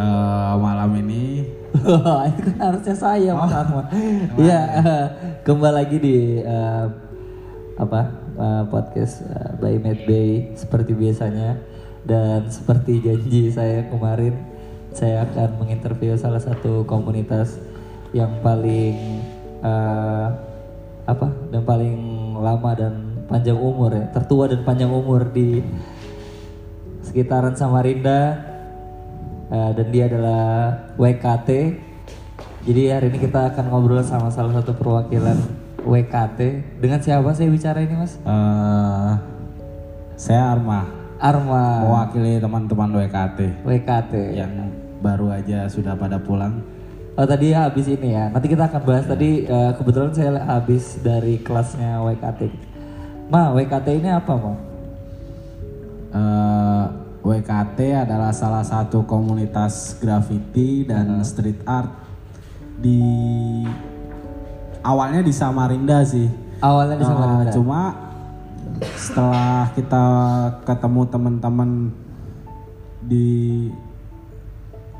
eh, malam ini. Itu kan harusnya saya Mas Arman. Iya, eh, kembali lagi di eh, apa eh, podcast eh, by Mad Bay seperti biasanya. Dan seperti janji saya kemarin saya akan menginterview salah satu komunitas yang paling eh, apa dan paling lama dan panjang umur ya. Tertua dan panjang umur di sekitaran Samarinda Eh, dan dia adalah WKT. Jadi hari ini kita akan ngobrol sama salah satu perwakilan WKT. Dengan siapa saya bicara ini mas? eh, saya Arma Arma mewakili teman-teman WKT WKT. yang baru aja sudah pada pulang. Oh tadi habis ini ya. Nanti kita akan bahas tadi eh, kebetulan saya habis dari kelasnya WKT. Ma, WKT ini apa ma? Eh, WKT adalah salah satu komunitas graffiti dan street art di awalnya di Samarinda sih. Awalnya di Eh, Samarinda. cuma setelah kita ketemu teman-teman di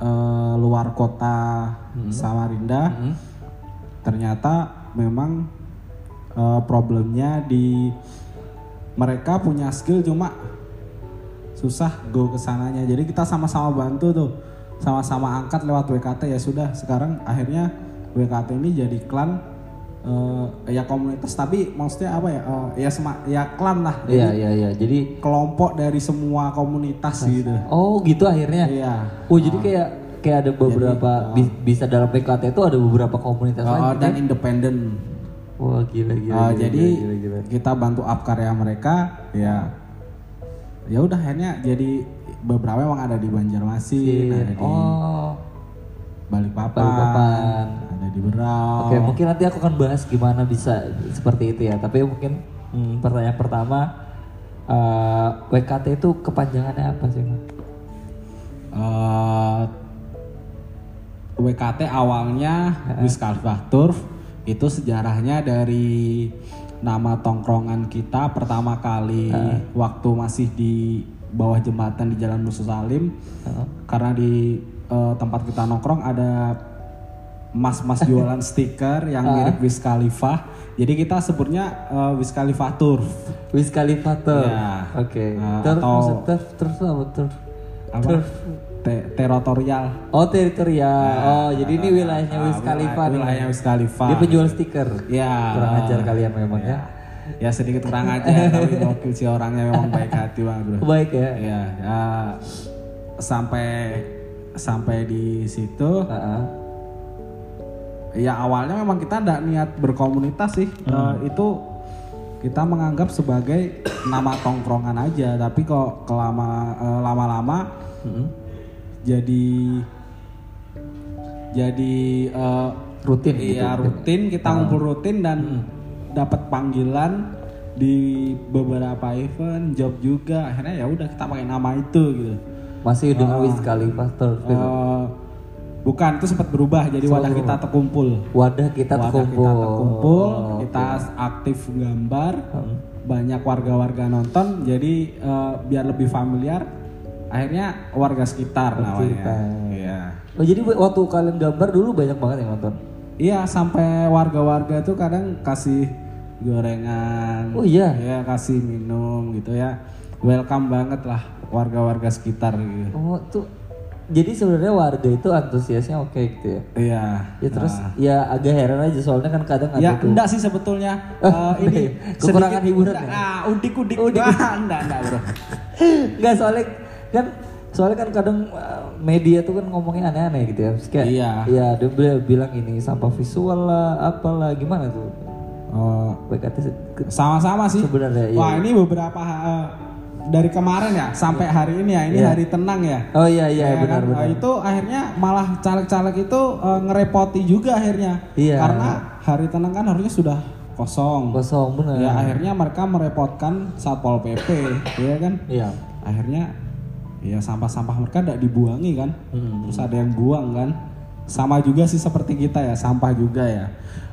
eh, luar kota Samarinda, ternyata memang eh, problemnya di mereka punya skill cuma susah go ke sananya. Jadi kita sama-sama bantu tuh, sama-sama angkat lewat WKT ya sudah. Sekarang akhirnya WKT ini jadi klan eh, ya komunitas tapi maksudnya apa ya? eh, ya sema, ya klan lah. Jadi Iya iya iya. Jadi kelompok dari semua komunitas gitu. oh gitu akhirnya. Iya. Oh jadi kayak kayak ada beberapa bi- bisa dalam PKT itu ada beberapa komunitas Eh, lain. dan independen. Wah gila gila. Eh, gila, jadi gila, gila, gila. kita bantu up karya mereka ya ya udah akhirnya jadi beberapa emang ada di Banjarmasin, ada di Oh. Balikpapan, Balikpapan. ada di Berau. Oke mungkin nanti aku akan bahas gimana bisa seperti itu ya. Tapi mungkin hmm, pertanyaan pertama eh, WKT itu kepanjangannya apa sih mas? Eh, WKT awalnya Khalifa Turf itu sejarahnya dari nama tongkrongan kita pertama kali waktu masih di bawah jembatan di Jalan Musuh Salim karena di eh, tempat kita nongkrong ada mas-mas jualan stiker yang mirip Wiz Khalifa jadi kita sebutnya eh, Wiz Khalifa Turf Wiz Khalifa Turf. Ya. Oke. Eh, Turf atau- turf turf itu apa turf? apa Te- teritorial Oh teritorial. oh jadi ini wilayahnya Ah, Wiz Khalifa wilayah- nih. wilayahnya Wiz Khalifa. Dia penjual stiker. Ya. Kurang ajar kalian memang ya. Ya sedikit kurang aja tapi gokil si orangnya memang baik hati banget bro. Baik ya. Ya, ya sampai sampai di situ Heeh. ya awalnya memang kita tidak niat berkomunitas sih Hmm. Eh, itu kita menganggap sebagai nama tongkrongan aja tapi kok kelama eh, lama-lama Mm-mm. Jadi jadi eh, Rutin gitu. Iya rutin kita ngumpul rutin dan dapat panggilan di beberapa event job juga akhirnya ya udah kita pakai nama itu gitu. Masih dengan Wiz Khalifa. Eh, bukan itu sempat berubah jadi wadah kita terkumpul. Wadah kita Wadah terkumpul. kita terkumpul, Oh, kita aktif gambar, banyak warga-warga nonton jadi eh, biar lebih familiar akhirnya warga sekitar namanya. Iya. Oh jadi waktu kalian gambar dulu banyak banget yang nonton. Iya sampai warga-warga tuh kadang kasih gorengan. Oh iya. Ya kasih minum gitu ya. Welcome banget lah warga-warga sekitar gitu. Oh tuh jadi sebenarnya warga itu antusiasnya oke gitu ya. Iya. Ya terus ya agak heran aja soalnya kan kadang ada Ya tuh. enggak sih sebetulnya Eh, ini Kekurangan sedikit- hiburan enggak, ya? Ah, udik-udik. Wah, enggak, enggak bro. Enggak soalnya kan soalnya kan kadang uh, media tuh kan ngomongnya aneh-aneh gitu ya. Kayak, Iya. Iya, dia bilang ini sampah visual lah, apalah gimana tuh. Oh, sama-sama sih. Sebenarnya, iya. Wah ini beberapa eh, dari kemarin ya sampai hari ini ya. Ini Iya. hari tenang ya. Oh iya iya Ya benar kan? benar. Nah, itu akhirnya malah caleg-caleg itu eh, ngerepoti juga akhirnya. Iya. Karena hari tenang kan harusnya sudah kosong. Kosong benar. Ya akhirnya mereka merepotkan satpol pp, ya kan? Iya. Akhirnya ya sampah-sampah mereka tidak dibuangi kan, Hmm. terus ada yang buang kan. Sama juga sih seperti kita ya, sampah juga ya.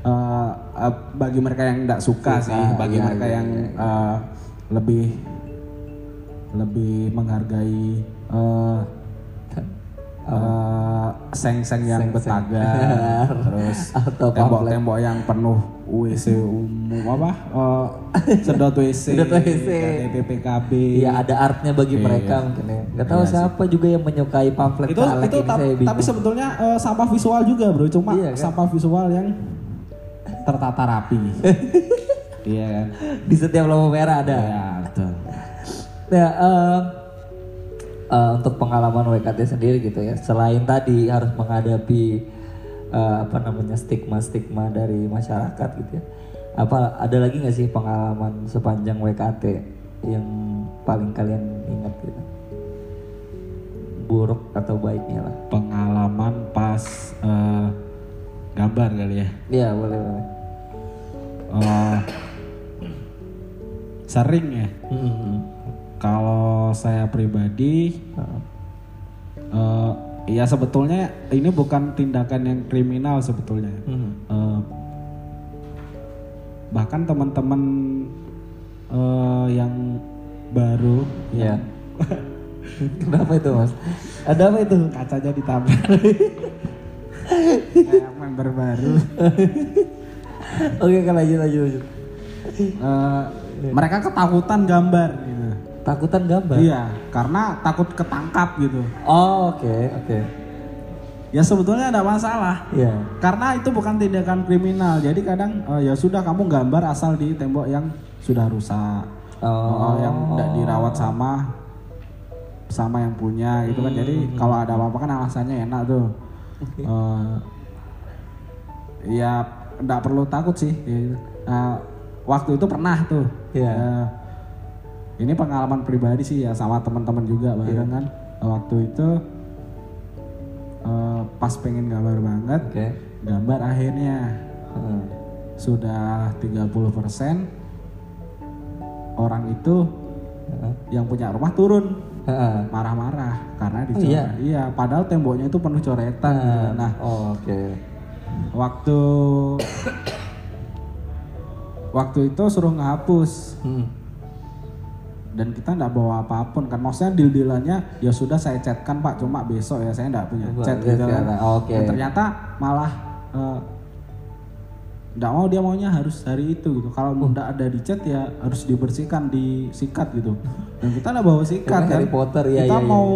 Eh, eh, bagi mereka yang tidak suka, sih, bagi iya, mereka iya, yang eh, lebih lebih menghargai eh, eh, seng-seng yang betagar, terus Atau tembok-tembok yang penuh WC umum apa? eh, sedot WC, Sedot WC. KTP PKB. Iya ada artnya bagi mereka mungkin ya. Gak tahu siapa juga yang menyukai pamflet itu caleg itu ini ta- tapi sebetulnya eh, sampah visual juga bro cuma Iya, kan? sampah visual yang tertata rapi iya kan di setiap lampu merah ada. ya betul Ya, em, eh, untuk pengalaman WKT sendiri gitu ya, selain tadi harus menghadapi eh, apa namanya stigma-stigma dari masyarakat gitu ya, apa ada lagi nggak sih pengalaman sepanjang WKT yang paling kalian ingat gitu? Buruk atau baiknya lah? pengalaman pas eh, gambar kali ya Iya boleh boleh. Eh, sering ya Hmm. Kalau saya pribadi eh, ya sebetulnya ini bukan tindakan yang kriminal sebetulnya Hmm. Eh, bahkan teman-teman eh, yang baru Iya. Kenapa itu mas? Ada apa itu? kacanya ditabrak kayak member baru Oke kan lanjut lanjut. lanjut. Mereka ketakutan gambar gitu. Takutan gambar? iya karena takut ketangkap gitu Oh oke oke. ya sebetulnya ada masalah Iya. karena itu bukan tindakan kriminal jadi kadang eh, ya sudah kamu gambar asal di tembok yang sudah rusak Oh. Eh, yang tidak dirawat sama sama yang punya gitu kan jadi Hmm. kalau ada apa-apa kan alasannya enak tuh Eh, ya tidak perlu takut sih. Eh, waktu itu pernah tuh Iya. Eh, ini pengalaman pribadi sih ya sama teman-teman juga Iya. bareng kan waktu itu eh, pas pengen gambar banget Oke. gambar akhirnya Heeh. sudah 30% orang itu Heeh. yang punya rumah turun marah-marah karena Oh, dicoret. iya? iya. padahal temboknya itu penuh coretan. gitu. Nah, oh, oke. waktu waktu itu suruh ngehapus Hmm. Dan kita nggak bawa apa pun kan. Maksudnya deal dealannya ya sudah saya chatkan pak. Cuma besok ya saya nggak punya chat gitu. ya, kan nah, oke. Dan ternyata malah eh, nggak mau dia maunya harus hari itu gitu. Kalau Hmm. udah ada di chat ya harus dibersihkan disikat gitu. Dan kita nggak bawa sikat kan Harry Potter, iya, kita iya, iya. mau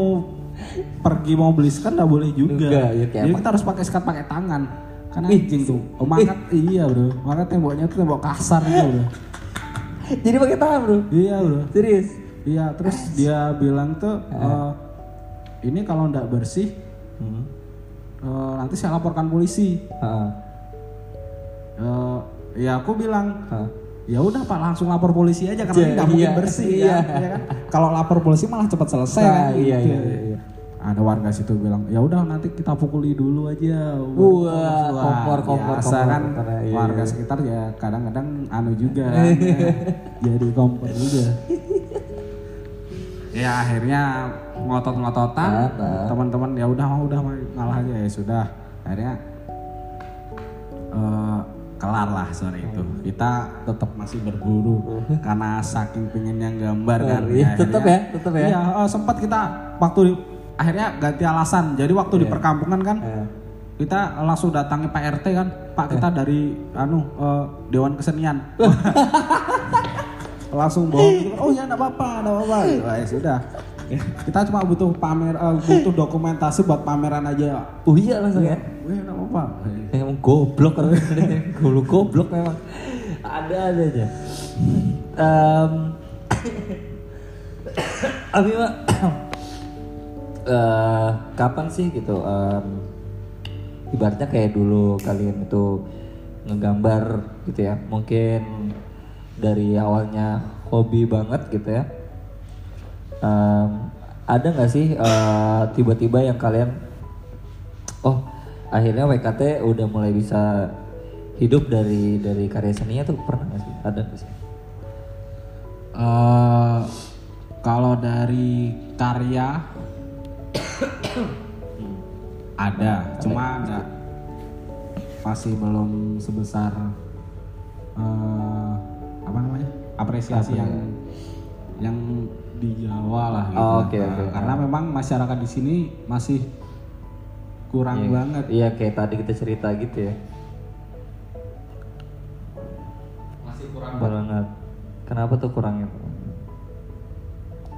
pergi mau beli sikat nggak boleh juga. Juga, ya, jadi apa? kita harus pakai sikat pakai tangan. Karena anjing tuh. oh, maka iya bro. Maka temboknya tuh tembok kasar gitu bro Jadi pakai tangan bro? iya bro Serius? Iya, terus dia bilang tuh eh, ini kalau ndak bersih Hmm. eh, nanti saya laporkan polisi. Eh, ya aku bilang Heeh. ya udah pak langsung lapor polisi aja karena ini nggak mungkin Iya, bersih iya. kan, ya kan? Kalau lapor polisi malah cepat selesai Nah, kan. iya, gitu. iya, iya, iya. Ada warga situ bilang ya udah nanti kita pukuli dulu aja. Wah, kompor, kompor, biasa kompor, kan kompor, iya, warga iya. sekitar ya kadang-kadang anu juga kan, jadi kompor juga. ya akhirnya ngotot-ngototan teman-teman ya udah mau udah ngalah aja ya sudah akhirnya eh, kelar lah sore itu kita tetap masih berburu karena saking pengennya gambar kan Iya, tetep ya, tetep ya. iya eh, sempat kita waktu akhirnya ganti alasan jadi waktu Iya. di perkampungan kan Eh. kita langsung datangi Pak RT kan Pak kita dari anu eh, Dewan Kesenian langsung bawa oh ya enggak apa-apa enggak apa-apa ya sudah kita cuma butuh pamer eh, butuh dokumentasi buat pameran aja Oh iya langsung ya? Wih, enggak apa-apa Emang goblok kan? goblok goblok memang. Ada ada aja. Em, Abi Eh, kapan sih gitu? em, ibaratnya kayak dulu kalian itu ngegambar gitu ya? Mungkin dari awalnya hobi banget gitu ya? Em, ada nggak sih eh, tiba-tiba yang kalian oh akhirnya WKT udah mulai bisa hidup dari dari karya seninya tuh pernah nggak sih ada nggak sih Eh, kalau dari karya ada, cuma enggak masih belum sebesar eh, apa namanya apresiasi yang yang di Jawa lah gitu. Oh, oke, Nah, oke. Karena memang masyarakat di sini masih kurang Iya. banget Iya kayak tadi kita cerita gitu ya. masih kurang Banget. Kenapa tuh kurangnya?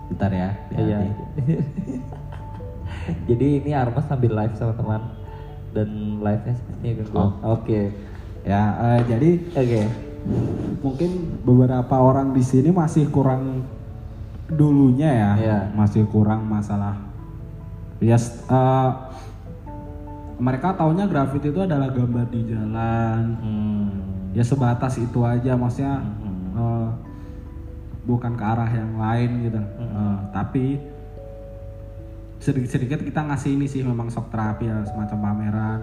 bentar ya Iya. Jadi ini Armas sambil live sama teman dan live-nya seperti itu. Oh. Oke. ya eh, jadi Oke. mungkin beberapa orang di sini masih kurang dulunya ya Iya. masih kurang masalah ya s- eh, mereka taunya graffiti itu adalah gambar di jalan Hmm. ya sebatas itu aja maksudnya Hmm. eh, bukan ke arah yang lain gitu Eh, tapi sedikit-sedikit kita ngasih ini sih memang shock terapi ya semacam pameran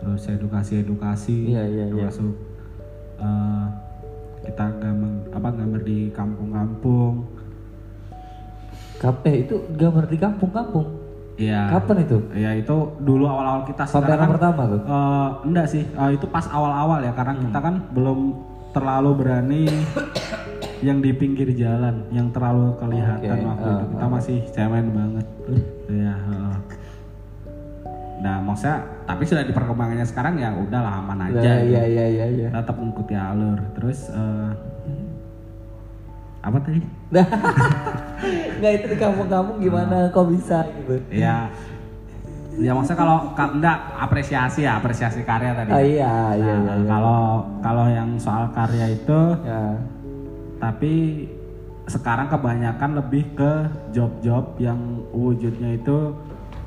terus edukasi-edukasi Iya, iya, iya. termasuk eh, kita gambar apa gambar di kampung-kampung Kap- eh itu gambar di kampung-kampung. ya Kapan itu? ya itu dulu awal-awal kita sih, Pameran pertama tuh. eh, enggak sih eh, itu pas awal-awal ya karena kita kan belum terlalu berani yang di pinggir jalan yang terlalu kelihatan Oke, waktu eh, itu kita masih cemen banget ya heeh. nah maksudnya tapi sudah di perkembangannya sekarang ya udahlah aman aja Nah, gitu. iya iya iya iya. tetap mengikuti alur terus eh, apa tadi Nggak itu di kampung-kampung gimana kok bisa gitu. ya ya maksudnya kalau ka- enggak apresiasi ya apresiasi karya tadi Ah iya iya Nah, iya. iya. kalau kalau yang soal karya itu Ya. tapi sekarang kebanyakan lebih ke job-job yang wujudnya itu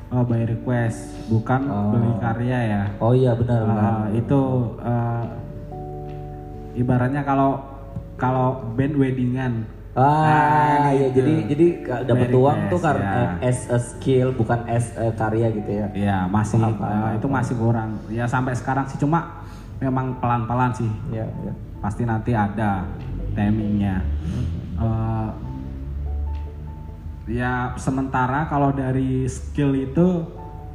uh, by request bukan Oh. beli karya ya Oh iya benar benar. Uh, itu uh, ibaratnya kalau kalau band weddingan Ah, iya gitu. jadi jadi dapat uang tuh karena ya. as a skill bukan as a karya gitu ya. ya masih Paham, paham, uh, paham. itu masih kurang ya sampai sekarang sih cuma memang pelan-pelan sih Iya, iya. pasti nanti ada timingnya Eh, ya sementara kalau dari skill itu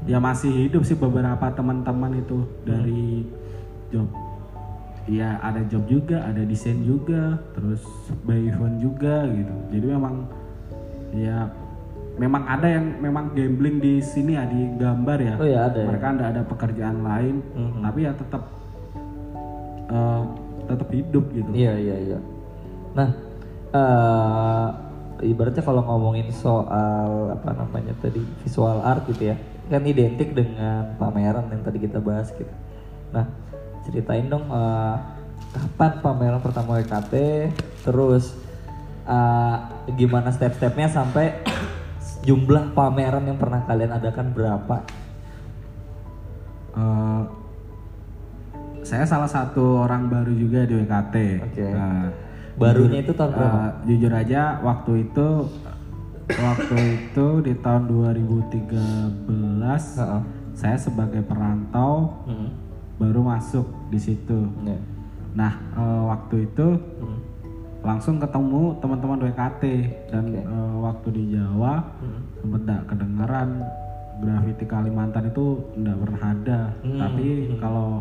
ya masih hidup sih beberapa teman-teman itu dari job ya ada job juga ada desain juga terus by event juga gitu jadi memang ya memang ada yang memang gambling di sini ya di gambar ya Oh iya ada ya. mereka ada ada pekerjaan lain Mhm. tapi ya tetap eh, tetap hidup gitu Iya iya iya. Nah, eh ibaratnya kalau ngomongin soal apa namanya tadi visual art gitu ya, kan identik dengan pameran yang tadi kita bahas gitu. Nah, ceritain dong eh, kapan pameran pertama WKT, terus eh, gimana step-stepnya sampai jumlah pameran yang pernah kalian adakan berapa? Eh, saya salah satu orang baru juga di WKT. Oke. Eh, Barunya itu tahun berapa? eh, jujur aja waktu itu waktu itu di tahun 2013 Heeh. saya sebagai perantau Hmm. baru masuk di situ. Ya. Nah eh, waktu itu Hmm. langsung ketemu teman-teman WKT dan eh, waktu di Jawa Hmm. sempet nggak kedengeran graffiti Kalimantan itu nggak pernah ada Hmm, tapi kalau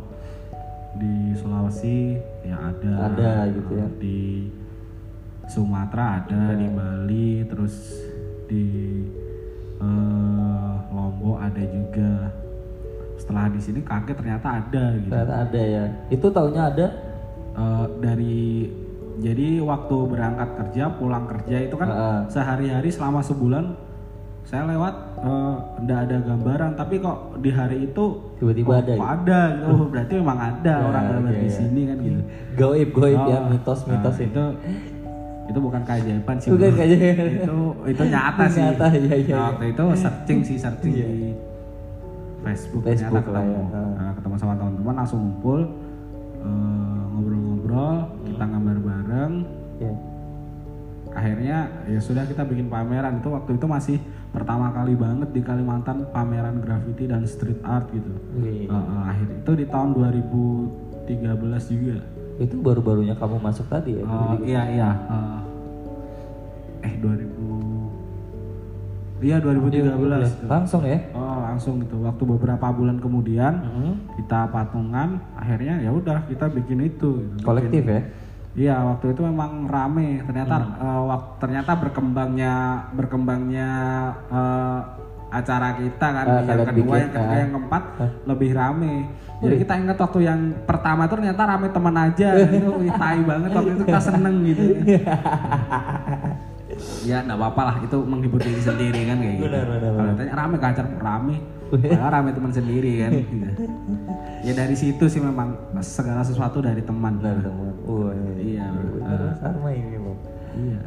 di Sulawesi ya ada Ada gitu ya. di Sumatera ada di Bali terus di eh, Lombok ada juga setelah di sini kaget ternyata ada gitu Ternyata ada ya. Itu taunya ada. Eh, dari jadi waktu berangkat kerja pulang kerja itu kan Heeh. sehari-hari selama sebulan saya lewat eh, nggak ada gambaran tapi kok di hari itu Tiba-tiba kok- ada kok ya? ada gitu Oh, berarti memang ada Ya, orang gambar iya, di iya. sini kan gitu Goib goib ya Oh, mitos-mitos nah, itu. itu itu bukan keajaiban sih Bukan keajaiban. itu itu nyata sih Nyata, iya, iya, Nah, iya. waktu itu searching sih searching Iya. di Facebook, Facebook ternyata ketemu ya. Nah, ketemu sama teman-teman langsung ngumpul eh, ngobrol-ngobrol akhirnya ya sudah kita bikin pameran itu waktu itu masih pertama kali banget di Kalimantan pameran graffiti dan street art gitu Wih. Eh, eh, akhir itu di tahun 2013 juga Itu baru-barunya kamu masuk tadi ya? Eh, iya iya eh, eh 2000 iya 2013 tuh. Langsung ya? oh langsung gitu waktu beberapa bulan kemudian Mhm. kita patungan akhirnya ya udah kita bikin itu gitu. Kolektif ya? Iya waktu itu memang rame. Ternyata Hmm. eh, wak- ternyata berkembangnya berkembangnya eh, acara kita kan Ah, yang kedua yang ketiga ah. yang keempat lebih rame. Jadi kita ingat waktu yang pertama tuh ternyata rame teman aja itu tai banget waktu itu kita seneng gitu ya nggak apa-apa lah itu menghibur diri sendiri kan kayak gitu Benar, benar, kalau tanya rame ke acara rame padahal rame teman sendiri kan gitu. ya dari situ sih memang segala sesuatu dari teman Benar teman. Wah, Iya, bro. benar. sama ini loh. iya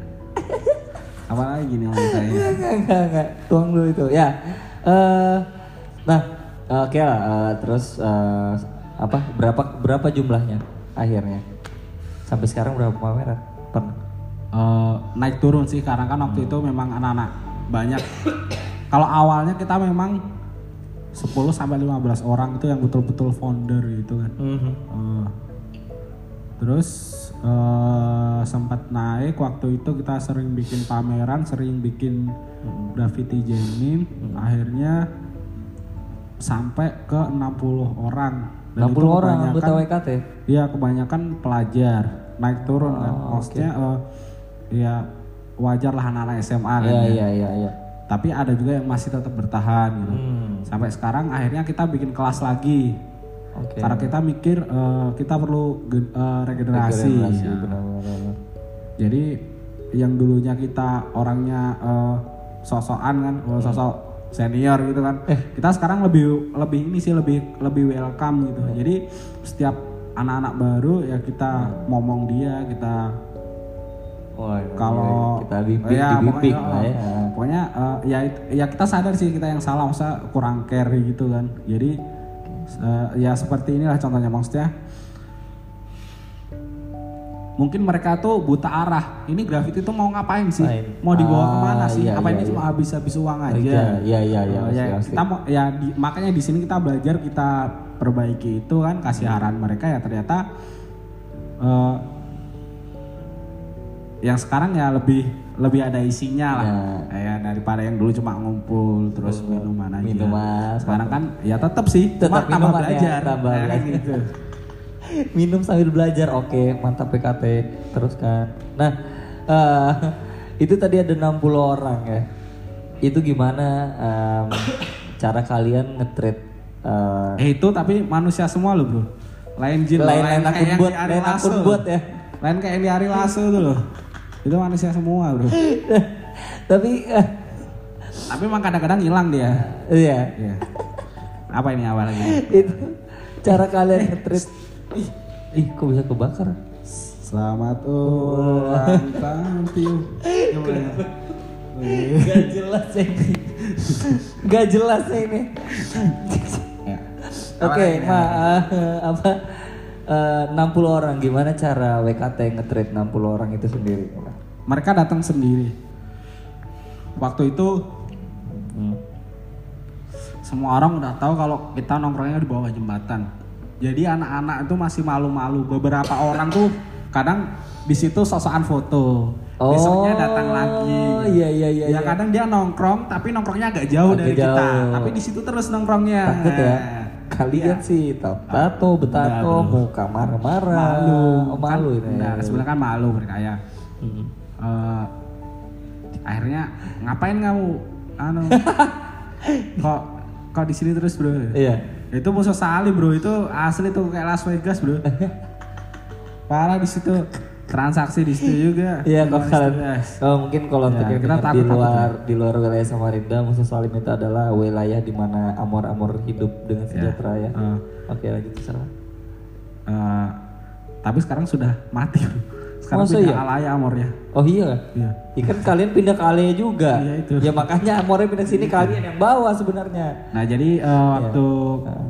apalagi nih mau saya Enggak, enggak, enggak. Tuang dulu itu. Ya. Eh nah, oke lah. eh, terus eh, apa? Berapa berapa jumlahnya akhirnya? Sampai sekarang berapa pameran? Pernah. Eh, naik turun sih karena kan waktu itu memang anak-anak banyak. Kalau awalnya kita memang 10 sampai 15 orang itu yang betul-betul founder gitu kan. Eh, terus eh, sempat naik waktu itu kita sering bikin pameran sering bikin graffiti jamming. Akhirnya sampai ke 60 orang. 60 itu orang kebanyakan- anggota WKT. Iya kebanyakan pelajar naik turun kan, Oh, maksudnya eh, ya wajar lah anak-anak SMA kan. Iya, ya. iya, iya, iya. Tapi ada juga yang masih tetap bertahan gitu. Hmm. Sampai sekarang akhirnya kita bikin kelas lagi. Oke. Karena kita mikir eh, kita perlu eh, regenerasi. Regenerasi, ya. benar, benar, benar. Jadi yang dulunya kita orangnya eh, sosokan kan, oh, sosok senior gitu kan. Kita sekarang lebih lebih ini sih lebih lebih welcome gitu. Jadi setiap anak-anak baru ya kita ngomong dia, kita Wah, iya, kalau kita bimbing, ya, dibimbing pokoknya, lah ya. Pokoknya eh, ya ya kita sadar sih kita yang salah masa kurang care gitu kan. Jadi eh, ya seperti inilah contohnya maksudnya mungkin mereka tuh buta arah. Ini graffiti tuh mau ngapain sih? Ngapain? Mau dibawa Ah, ke mana sih? iya, Apa iya, ini iya. cuma habis-habis uang aja? Iya, iya, iya, Eh, pasti, ya, kita mau ya di- makanya di sini kita belajar kita perbaiki itu kan kasih Hmm. arahan mereka ya ternyata eh, yang sekarang ya lebih lebih ada isinya lah ya daripada yang dulu cuma ngumpul terus minuman aja Minuman, sekarang kan ya tetap sih Tetap tambah ya, belajar tambah Ya, belajar. gitu. Minum sambil belajar, oke, mantap PKT. Teruskan. Nah, eh, itu tadi ada 60 orang ya. Itu gimana em, cara kalian nge-treat eh, eh itu tapi manusia semua loh bro lain jin lain lain akun yang buat, lain akun buat ya. lain kayak yang di Ari Lasso tuh loh itu manusia semua bro Tapi eh, tapi emang kadang-kadang hilang dia iya, Iya. apa ini awal lagi itu cara kalian nge-treat. Ih, ih, kok bisa kebakar? Selamat ulang tahun Tiu. Gak jelas ini. Gak jelas ini. Ya. Oke, Ma, eh, apa eh, 60 orang gimana cara WKT nge-treat 60 orang itu sendiri? Mereka datang sendiri. Waktu itu Hmm. semua orang udah tahu kalau kita nongkrongnya di bawah jembatan. Jadi anak-anak itu masih malu-malu. Beberapa orang tuh kadang di situ sosokan foto. Besoknya datang lagi. iya, iya, iya, Ya iya. kadang dia nongkrong tapi nongkrongnya agak jauh Agak dari kita. jauh. Tapi di situ terus nongkrongnya. Takut ya? Nah, Kalian iya. sih tato, betato, muka marah-marah. malu. Oh, malu kan, ini. Nah, sebenarnya kan malu mereka ya. Hmm. Eh, akhirnya ngapain kamu? Anu kok kok di sini terus bro? Iya. itu musuh salim bro. Itu asli tuh kayak Las Vegas bro. Parah di situ. Transaksi di situ juga. Iya, kalau Las kalian, oh, mungkin kalau Ya, untuk yang kita dengar di luar di luar wilayah Samarinda, Musuh Salim itu adalah wilayah di mana amor-amor hidup dengan sejahtera ya. Eh, Oke, lanjut terserah. eh, tapi sekarang sudah mati bro sekarang Masa pindah iya? alaya amornya Oh iya. iya Ya kan kalian pindah ke Ale juga. Iya, itu. Ya makanya amornya pindah sini kalian yang bawa sebenarnya. nah jadi eh, waktu Nah,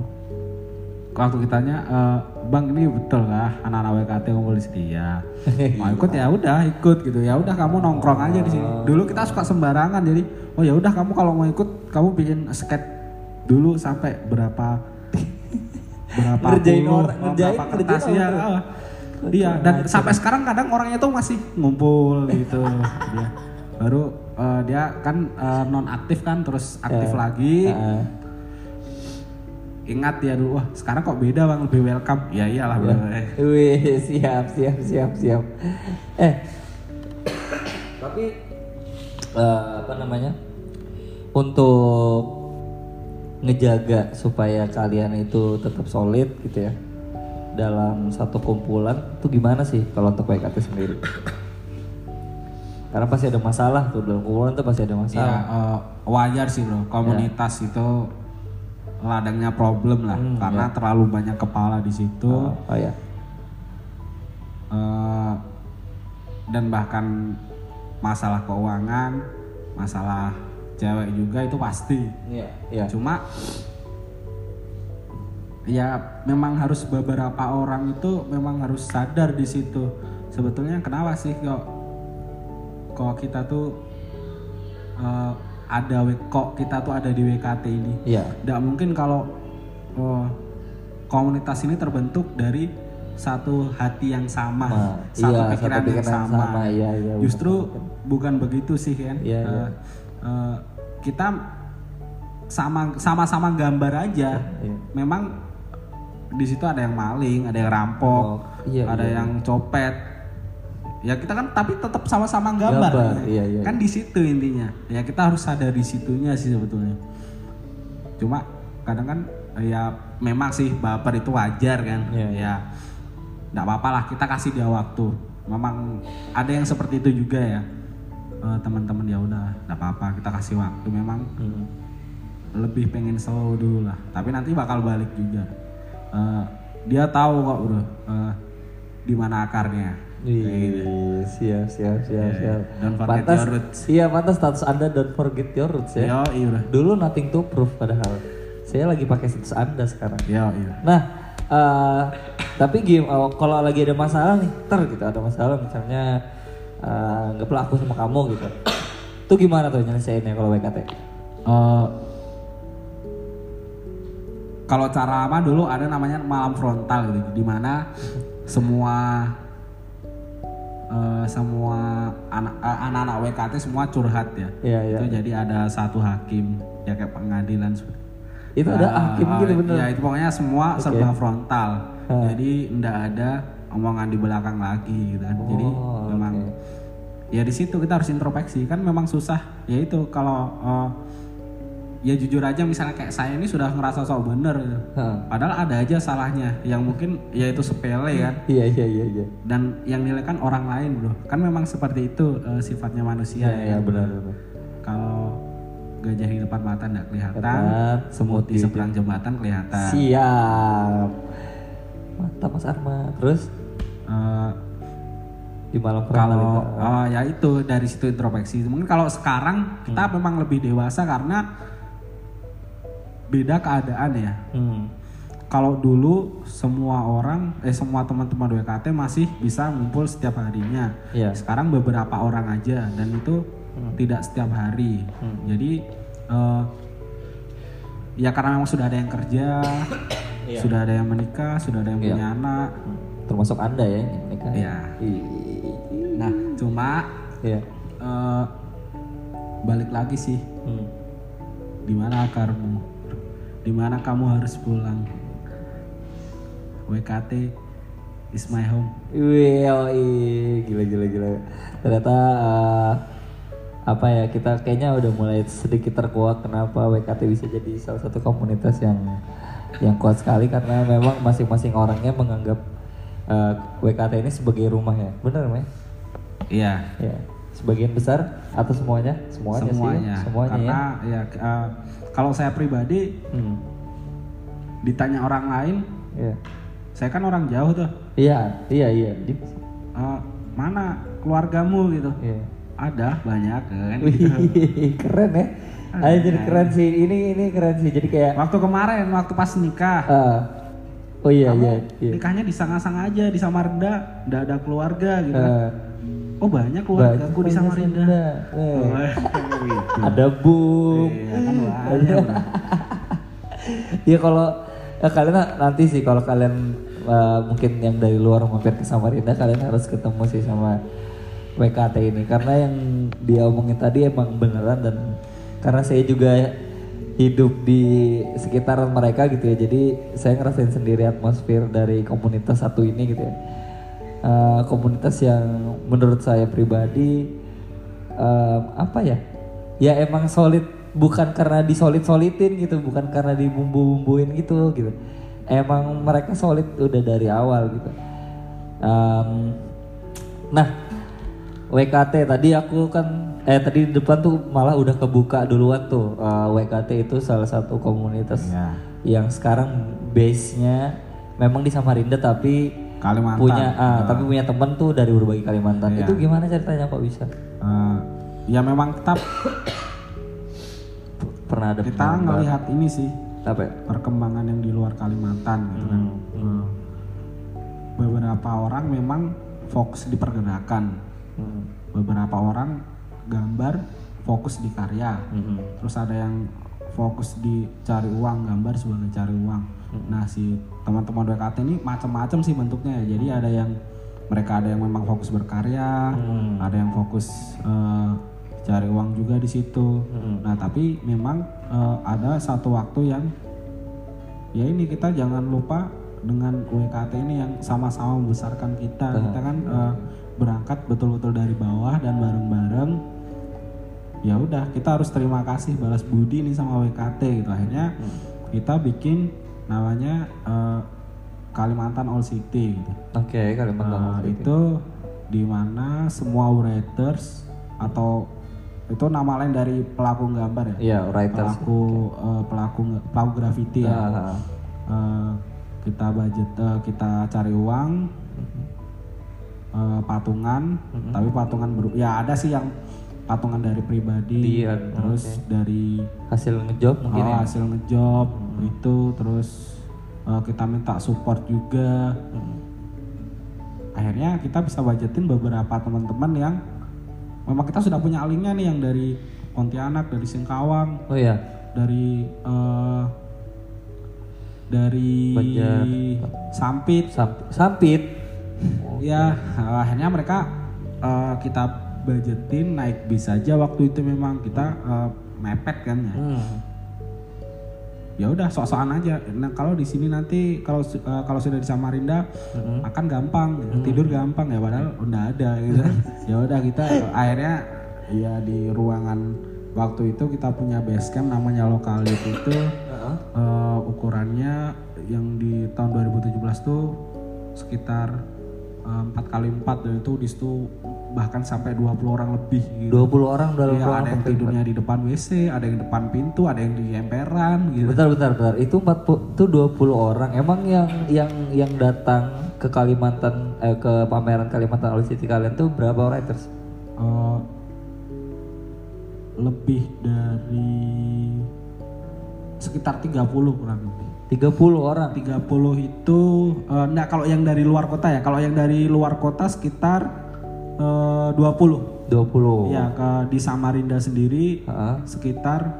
waktu kitanya eh, bang ini betul kah anak-anak WKT ngumpul di sini ya mau ikut ya udah ikut gitu ya udah kamu nongkrong aja di sini dulu kita suka sembarangan jadi oh ya udah kamu kalau mau ikut kamu bikin skate dulu sampai berapa berapa Ngerjain puluh, orang- oh, ngerjain- berapa kertas ya. Iya dan sampai sekarang kadang orangnya tuh masih ngumpul gitu. Dia baru eh, dia kan non aktif kan terus aktif Ya. lagi. Nah, ingat ya dulu wah sekarang kok beda bang? Lebih welcome. Ya iyalah bro Eh, Wih, siap, siap, siap, siap. Eh, tapi eh, apa namanya? untuk ngejaga supaya kalian itu tetap solid gitu ya dalam satu kumpulan itu gimana sih kalau untuk WKT sendiri? Karena pasti ada masalah tuh dalam kumpulan tuh pasti ada Ya masalah. eh, wajar sih bro, komunitas itu ladangnya problem lah, karena terlalu banyak kepala di situ Oh, oh ya. eh, dan bahkan masalah keuangan, masalah cewek juga itu pasti. Iya. Iya. Cuma ya memang harus beberapa orang itu memang harus sadar di situ. Sebetulnya kenapa sih kok kok kita tuh eh, ada kok kita tuh ada di WKT ini? Iya. Tidak mungkin kalau oh, komunitas ini terbentuk dari satu hati yang sama, Nah, satu iya, pikiran satu yang pikiran yang sama. sama, iya, iya, Justru bukan begitu sih kan? Iya, iya. Eh, kita sama sama-sama gambar aja. Iya. Memang di situ ada yang maling, ada yang rampok, Oh, iya, ada iya. yang copet. Ya kita kan tapi tetap sama-sama gambar. Gambar, iya, iya. Kan di situ intinya. Ya kita harus sadar di situnya sih sebetulnya. Cuma kadang kan ya memang sih baper itu wajar kan. Iya, iya. Ya nggak apa-apa lah kita kasih dia waktu. Memang ada yang seperti itu juga ya. Eh, teman-teman ya udah nggak apa-apa kita kasih waktu. Memang Hmm. lebih pengen slow dulu lah. Tapi nanti bakal balik juga. Eh, dia tahu kok bro eh, di mana akarnya. Ih, siap, siap, siap, siap. Don't forget Pantas, your roots. iya pantas status anda don't forget your roots ya. Yo, iya bro. Dulu nothing to prove padahal. Saya lagi pakai status anda sekarang. Yo, iya. Nah, eh, tapi game oh, kalau lagi ada masalah nih, ter gitu ada masalah misalnya eh, anggaplah aku sama kamu gitu. Itu gimana tuh nyelesainnya kalau WKT? Eh, kalau cara apa dulu ada namanya malam frontal gitu, di mana semua eh, semua eh, anak-anak WKT semua curhat ya. Iya, iya. Itu jadi ada satu hakim ya kayak pengadilan. Itu ada Eh, hakim gitu eh, bener. Ya itu pokoknya semua serba frontal. Jadi ndak ada omongan di belakang lagi gitu kan. Jadi Oh, memang ya di situ kita harus introspeksi kan memang susah. Ya itu kalau eh, ya jujur aja misalnya kayak saya ini sudah ngerasa sok bener gitu. Hah. Padahal ada aja salahnya yang mungkin ya itu sepele kan. Iya, iya, iya, iya. Dan yang nilai kan orang lain bro. Kan memang seperti itu eh, sifatnya manusia. Iya, iya, benar, benar. Kalau gajah di depan mata nggak kelihatan, semut di seberang jembatan kelihatan. Siap. Mantap Mas Arma. Terus Eh, di malam kalau oh, ya itu dari situ introspeksi. Mungkin kalau sekarang kita Hmm. memang lebih dewasa karena beda keadaan ya. Hmm. Kalau dulu semua orang, eh semua teman-teman WKT masih bisa ngumpul setiap harinya. Iya. Sekarang beberapa orang aja dan itu tidak setiap hari. Jadi eh, ya karena memang sudah ada yang kerja, Iya. sudah ada yang menikah, sudah ada yang punya anak. Hmm. Termasuk Anda ya yang nikah. Iya. Ih. Nah, cuma Iya. eh, balik lagi sih, Hmm. di mana akarmu? Di mana kamu harus pulang? WKT is my home. Wih, ih, gila gila gila. Ternyata eh, apa ya kita kayaknya udah mulai sedikit terkuat kenapa WKT bisa jadi salah satu komunitas yang yang kuat sekali karena memang masing-masing orangnya menganggap eh, WKT ini sebagai rumah ya. Benar ya? Iya, Ya. Sebagian besar atau semuanya? Semuanya, semuanya. sih. Semuanya Karena ya. ya eh, kalau saya pribadi Hmm. ditanya orang lain, Iya. saya kan orang jauh tuh. Iya, iya, iya. Eh, mana keluargamu gitu? Iya. Ada banyak kan. gitu. Keren ya. Anjir keren sih. Ini ini keren sih. Jadi kayak Waktu kemarin, waktu pas nikah, ah, Oh iya kamu iya iya. nikahnya di Sanga-Sanga aja di Samarinda, nggak ada keluarga gitu. Eh, oh banyak keluargaku di Samarinda. Eh, Oh, gitu. Ada boom. Iya, kan banyak, bro. Ya kalau eh, kalian nanti sih kalau kalian eh, mungkin yang dari luar mampir ke Samarinda kalian harus ketemu sih sama WKT ini karena yang dia omongin tadi emang beneran dan karena saya juga hidup di sekitaran mereka gitu ya jadi saya ngerasain sendiri atmosfer dari komunitas satu ini gitu ya Eh, komunitas yang menurut saya pribadi eh, apa ya? Ya emang solid bukan karena disolid-solidin gitu bukan karena dibumbu-bumbuin gitu gitu. Emang mereka solid udah dari awal gitu. Em, nah WKT tadi aku kan eh tadi di depan tuh malah udah kebuka duluan tuh Eh, WKT itu salah satu komunitas Iya. yang sekarang base-nya memang di Samarinda tapi Kalimantan. punya ah, tapi punya teman tuh dari berbagai Kalimantan. Iya. Itu gimana ceritanya kok bisa? Eh, ya memang kita Pernah ada kita ngelihat ini sih apa? ya? perkembangan yang di luar Kalimantan gitu kan. Eh, beberapa orang memang fokus di pergerakan, Hmm. beberapa orang gambar fokus di karya, Hmm. terus ada yang fokus di cari uang gambar sebagai cari uang. Nah si teman-teman WKT ini macam-macam sih bentuknya. ya. Jadi ada yang mereka ada yang memang fokus berkarya, Hmm. ada yang fokus eh, cari uang juga di situ. Hmm. Nah tapi memang eh, ada satu waktu yang ya ini kita jangan lupa dengan WKT ini yang sama-sama membesarkan kita. Kita kan eh, berangkat betul-betul dari bawah dan bareng-bareng. Ya udah kita harus terima kasih balas budi nih sama WKT gitu. Akhirnya kita bikin namanya eh, Kalimantan All City gitu. Oke, Kalimantan. Eh, itu di mana semua writers atau itu nama lain dari pelaku gambar ya Iya, writers. pelaku eh, pelaku pelaku graffiti ya Ah, Eh, kita budget eh, kita cari uang eh, patungan tapi patungan ber ya ada sih yang patungan dari pribadi Iya, terus dari hasil ngejob mungkin oh, ya. hasil ngejob itu terus eh, kita minta support juga akhirnya kita bisa budgetin beberapa teman-teman yang memang kita sudah punya linknya nih yang dari Pontianak dari Singkawang Oh iya. dari eh, dari Banjar. Sampit Samp- Sampit. ya akhirnya mereka eh, kita budgetin naik bis aja waktu itu memang kita eh, mepet kan ya Hmm. Ya udah sok-sokan aja. Nah kalau di sini nanti kalau eh, kalau sudah di Samarinda makan gampang tidur gampang ya padahal udah ada gitu ya udah kita akhirnya ya di ruangan waktu itu kita punya base camp namanya lokalit itu. Eh, ukurannya yang di tahun 2017 tuh sekitar empat kali empat dan itu di situ bahkan sampai 20 orang lebih gitu. 20 orang dalam Iya, ruangan ada yang tidurnya di depan WC, ada yang depan pintu, ada yang di emperan gitu. Bentar, bentar, bentar. Itu 40 itu 20 orang. Emang yang yang yang datang ke Kalimantan eh, ke pameran Kalimantan All City kalian tuh berapa writers? Eh, lebih dari sekitar 30 kurang lebih. 30 orang. 30 itu eh, enggak kalau yang dari luar kota ya. Kalau yang dari luar kota sekitar eh, 20. 20. Ya, ke di Samarinda sendiri Heeh. sekitar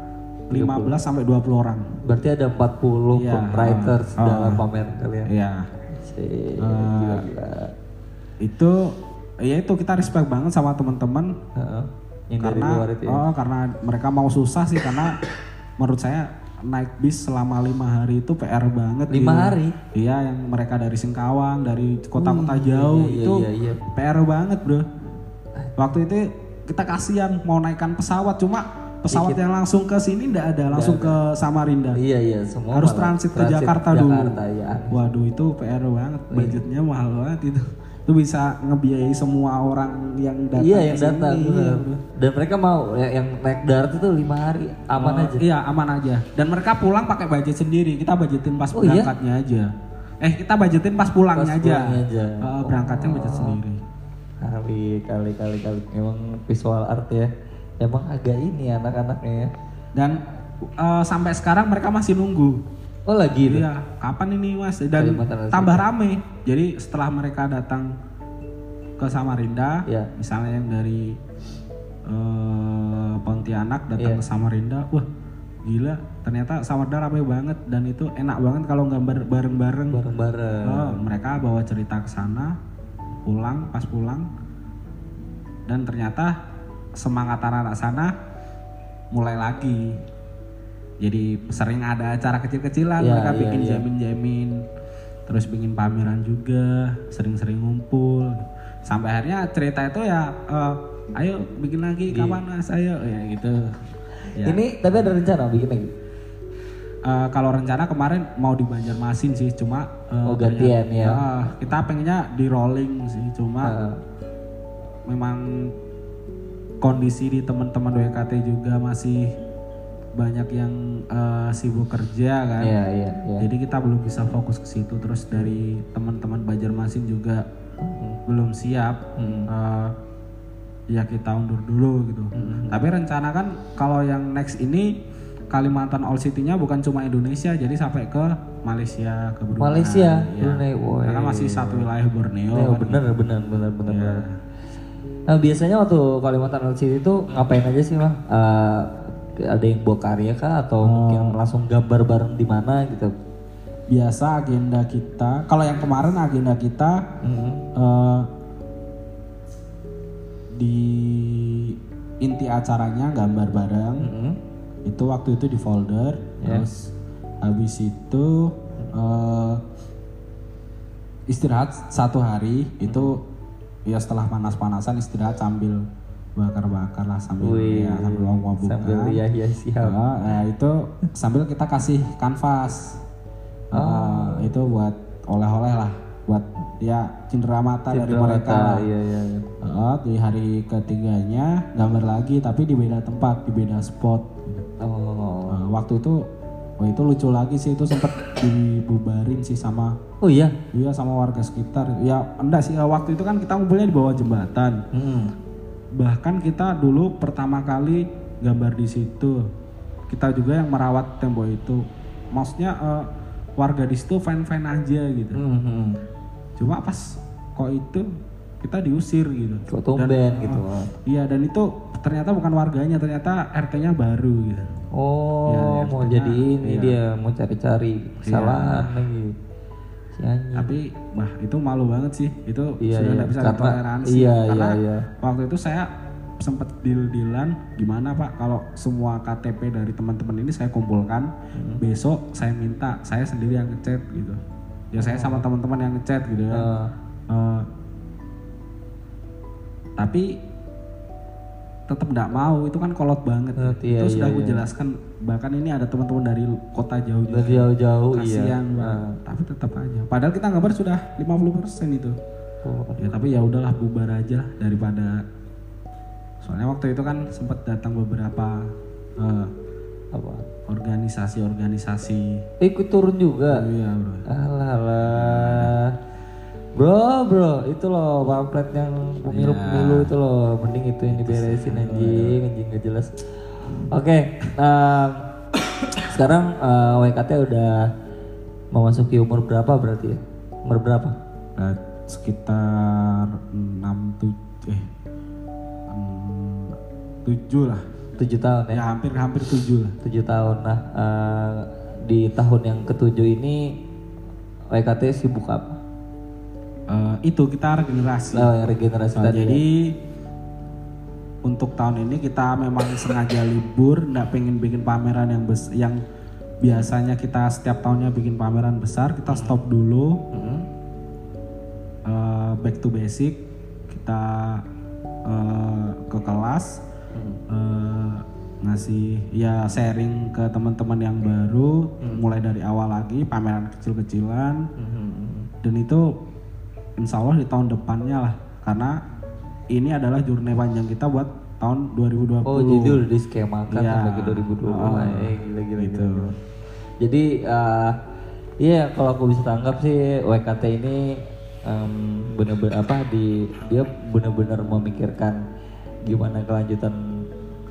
15 sampai 20 orang. Berarti ada 40 Iya, writers ah, dalam pameran kalian. Iya. Sih, Eh, gila-gila. Itu ya itu kita respect banget sama teman-teman Heeh. Yang dari karena luar itu ya. oh karena mereka mau susah sih karena menurut saya naik bis selama lima hari itu PR banget Lima gitu. hari? iya yang mereka dari Singkawang dari kota-kota jauh iya, itu iya, iya. PR banget bro waktu itu kita kasihan mau naikkan pesawat cuma pesawat yang langsung ke sini ndak ada langsung ke Samarinda Iya, iya, semua harus malah transit ke Jakarta, dulu Jakarta, ya. waduh itu PR banget budgetnya mahal banget itu itu bisa ngebiayai semua orang yang datang Iya yang sini. datang Iya. Dan mereka mau ya, yang naik darat itu lima hari aman Oh, aja. Iya aman aja. Dan mereka pulang pakai budget sendiri. Kita budgetin pas Oh, iya? berangkatnya aja. Eh kita budgetin pas pulangnya Pas aja. aja. Eh, berangkatnya budget sendiri. Kali kali kali kali memang visual art ya. Emang agak ini ya anak-anaknya ya. Dan eh, sampai sekarang mereka masih nunggu. Oh lagi itu. Iya, kapan ini mas? Dan tambah rame. Jadi setelah mereka datang ke Samarinda, Iya. misalnya yang dari eh, Pontianak datang Iya. ke Samarinda, wah gila, ternyata Samarinda rame banget dan itu enak banget kalau gambar bareng-bareng. Bareng-bareng. Oh, mereka bawa cerita ke sana, pulang pas pulang, dan ternyata semangat anak-anak sana mulai lagi. Jadi sering ada acara kecil-kecilan, Iya, mereka iya, bikin iya. jamin-jamin, terus bikin pameran juga, sering-sering ngumpul. Sampai akhirnya cerita itu ya, eh, ayo bikin lagi Iya. kapan mas, ayo ya gitu. Ya. Ini tapi ada rencana bikin lagi. Eh, kalau rencana kemarin mau di Banjarmasin sih, cuma eh, Oh, gantian ya. eh, kita pengennya di rolling sih, cuma Heeh. memang kondisi di teman-teman WKT juga masih banyak yang eh, sibuk kerja kan. Iya, iya, iya. Jadi kita belum bisa fokus ke situ. Terus dari teman-teman Banjarmasin juga belum siap. Eh, ya kita undur dulu gitu. Tapi rencana kan kalau yang next ini Kalimantan All City-nya bukan cuma Indonesia, jadi sampai ke Malaysia, ke Brunei. Malaysia, ya. Brunei, woi. Karena masih satu wilayah Borneo. Oh, kan. bener, bener, bener, bener, Ya. bener. Nah, biasanya waktu Kalimantan Old City itu ngapain aja sih, Bang? Eh, ada yang bawa karya kah atau mungkin langsung gambar bareng di mana gitu? Biasa agenda kita, kalau yang kemarin agenda kita eh, di inti acaranya gambar bareng. Hmm. Itu waktu itu di folder, terus habis itu eh, istirahat satu hari itu ya setelah panas-panasan istirahat sambil bakar-bakar lah sambil Wih, ya sambil buka. Sambil ya ya siap. Ya, ya, itu sambil kita kasih kanvas. Oh. Eh, itu buat oleh-oleh lah, buat ya cindera mata dari mereka. lah. Iya, iya, iya. Eh, di hari ketiganya gambar lagi tapi di beda tempat, di beda spot. Oh. Eh, waktu itu, oh itu lucu lagi sih itu sempat dibubarin sih sama Oh iya. Iya sama warga sekitar. Ya enggak sih waktu itu kan kita ngumpulnya di bawah jembatan. Hmm. Bahkan kita dulu pertama kali gambar di situ. Kita juga yang merawat tembok itu. Maksudnya eh, warga di situ fine-fine aja gitu. Hmm, hmm. Cuma pas kok itu kita diusir gitu. Kok tumben gitu. Iya dan itu ternyata bukan warganya, ternyata RT-nya baru gitu. Oh, Iya, iya, mau jadi ini iya. dia mau cari-cari kesalahan lagi. Si anjing. Tapi bah itu malu banget sih. Itu Iya, sudah iya. nggak bisa Karena- ditoleransi. iya, Karena iya, iya. waktu itu saya sempet deal-dealan gimana Pak kalau semua KTP dari teman-teman ini saya kumpulkan Hmm. besok saya minta saya sendiri yang ngechat gitu. Ya saya sama teman-teman yang ngechat gitu kan. Oh. Eh, tapi tetap nggak mau itu kan kolot banget Ngerti, iya, itu sudah iya, aku iya. jelaskan bahkan ini ada teman-teman dari kota jauh juga Dari jauh-jauh iya. kasihan Bang. tapi tetap aja padahal kita gambar sudah 50% itu Oh. ya tapi ya udahlah bubar aja lah daripada soalnya waktu itu kan sempat datang beberapa eh, Apa? organisasi-organisasi Ikut turun juga. iya bro Alah, alah. Bro, bro, itu loh pamflet yang pemilu-pemilu itu loh, mending itu yang diberesin anjing, anjing gak jelas. Oke, em, sekarang eh, WKT udah memasuki umur berapa berarti ya? Umur berapa? Eh, sekitar 6 tujuh eh 7 lah Tujuh tahun ya? ya hampir hampir 7 lah Tujuh tahun. Nah, eh, di tahun yang ketujuh ini WKT sibuk apa? Eh, itu kita regenerasi Oh, regenerasi Nah, tadi. ya? Untuk tahun ini kita memang sengaja libur, nggak pengen bikin pameran yang bes yang biasanya kita setiap tahunnya bikin pameran besar, kita stop dulu, Hmm. eh, back to basic, kita eh, ke kelas, eh, ngasih ya sharing ke teman-teman yang baru, mulai dari awal lagi pameran kecil-kecilan, Hmm. dan itu insya Allah di tahun depannya lah karena ini adalah journey panjang kita buat tahun 2020 Oh jadi udah diskemakan Iya. sampai ke 2020 Oh, eh, gila gila gitu. gila. Jadi eh, iya kalau aku bisa tanggap sih WKT ini em, bener-bener apa di dia bener-bener memikirkan gimana kelanjutan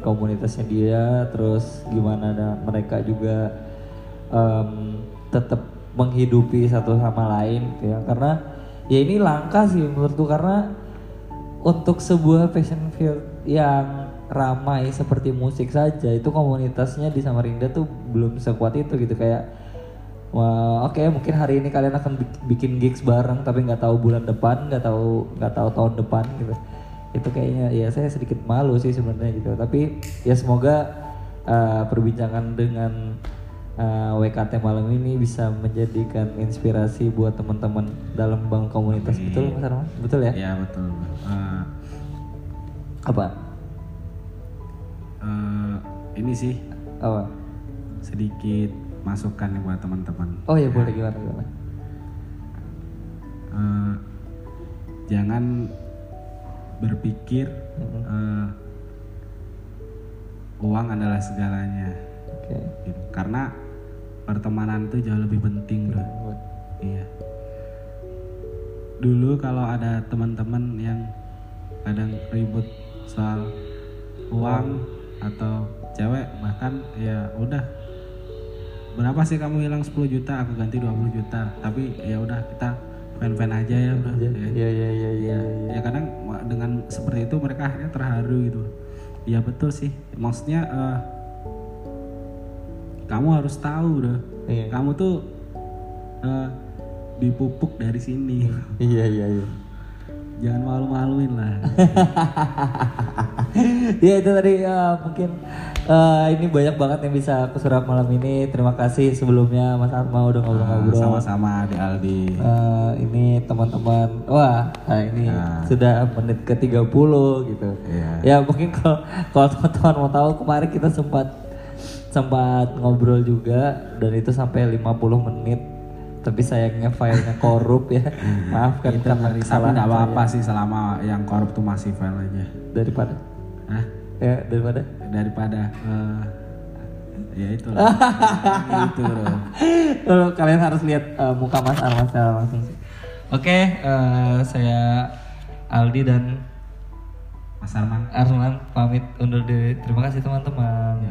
komunitasnya dia terus gimana ada mereka juga em, tetap menghidupi satu sama lain gitu ya karena ya ini langka sih menurutku karena untuk sebuah fashion field yang ramai seperti musik saja itu komunitasnya di Samarinda tuh belum sekuat itu gitu. Kayak wah oke mungkin hari ini kalian akan bik- bikin gigs bareng tapi nggak tahu bulan depan nggak tahu nggak tahu tahun depan gitu. Itu kayaknya ya saya sedikit malu sih sebenarnya gitu. Tapi ya semoga uh, perbincangan dengan uh, WKT malam ini bisa menjadikan inspirasi buat teman-teman dalam membangun komunitas betul Mas Arman betul ya ya betul Eh, apa eh, ini sih Apa? sedikit masukan nih buat teman-teman. Oh ya boleh gimana gimana? Eh, jangan berpikir eh, uang adalah segalanya. Oke. gitu. Karena pertemanan itu jauh lebih penting, bro. Iya. Dulu kalau ada teman-teman yang kadang ribut soal uang atau cewek bahkan ya udah berapa sih kamu hilang 10 juta aku ganti 20 juta tapi ya udah kita fan-fan aja ya udah ya. Iya iya iya iya. ya kadang dengan seperti itu mereka akhirnya terharu gitu ya betul sih maksudnya eh, kamu harus tahu udah Iya. kamu tuh eh, dipupuk dari sini Iya iya iya. jangan malu-maluin lah ya itu tadi ya, mungkin eh, ini banyak banget yang bisa aku serap malam ini. Terima kasih sebelumnya Mas Arma udah ngobrol-ngobrol. sama-sama di Aldi Eh, ini teman-teman, wah nah ini Nah. sudah menit ke 30 gitu. Iya. Ya mungkin kalau kalau teman-teman mau tahu kemarin kita sempat sempat ngobrol juga dan itu sampai 50 menit. Tapi sayangnya filenya korup ya. Maafkan itu karena tapi kesalahan nggak apa-apa saya. sih selama yang korup tuh masih file aja daripada Hah? ya daripada daripada eh, ya itu itu Lalu kalian harus lihat uh, muka Mas Arman secara langsung sih. Oke, uh, saya Aldi dan Mas Arman Arman pamit undur diri. Terima kasih teman-teman.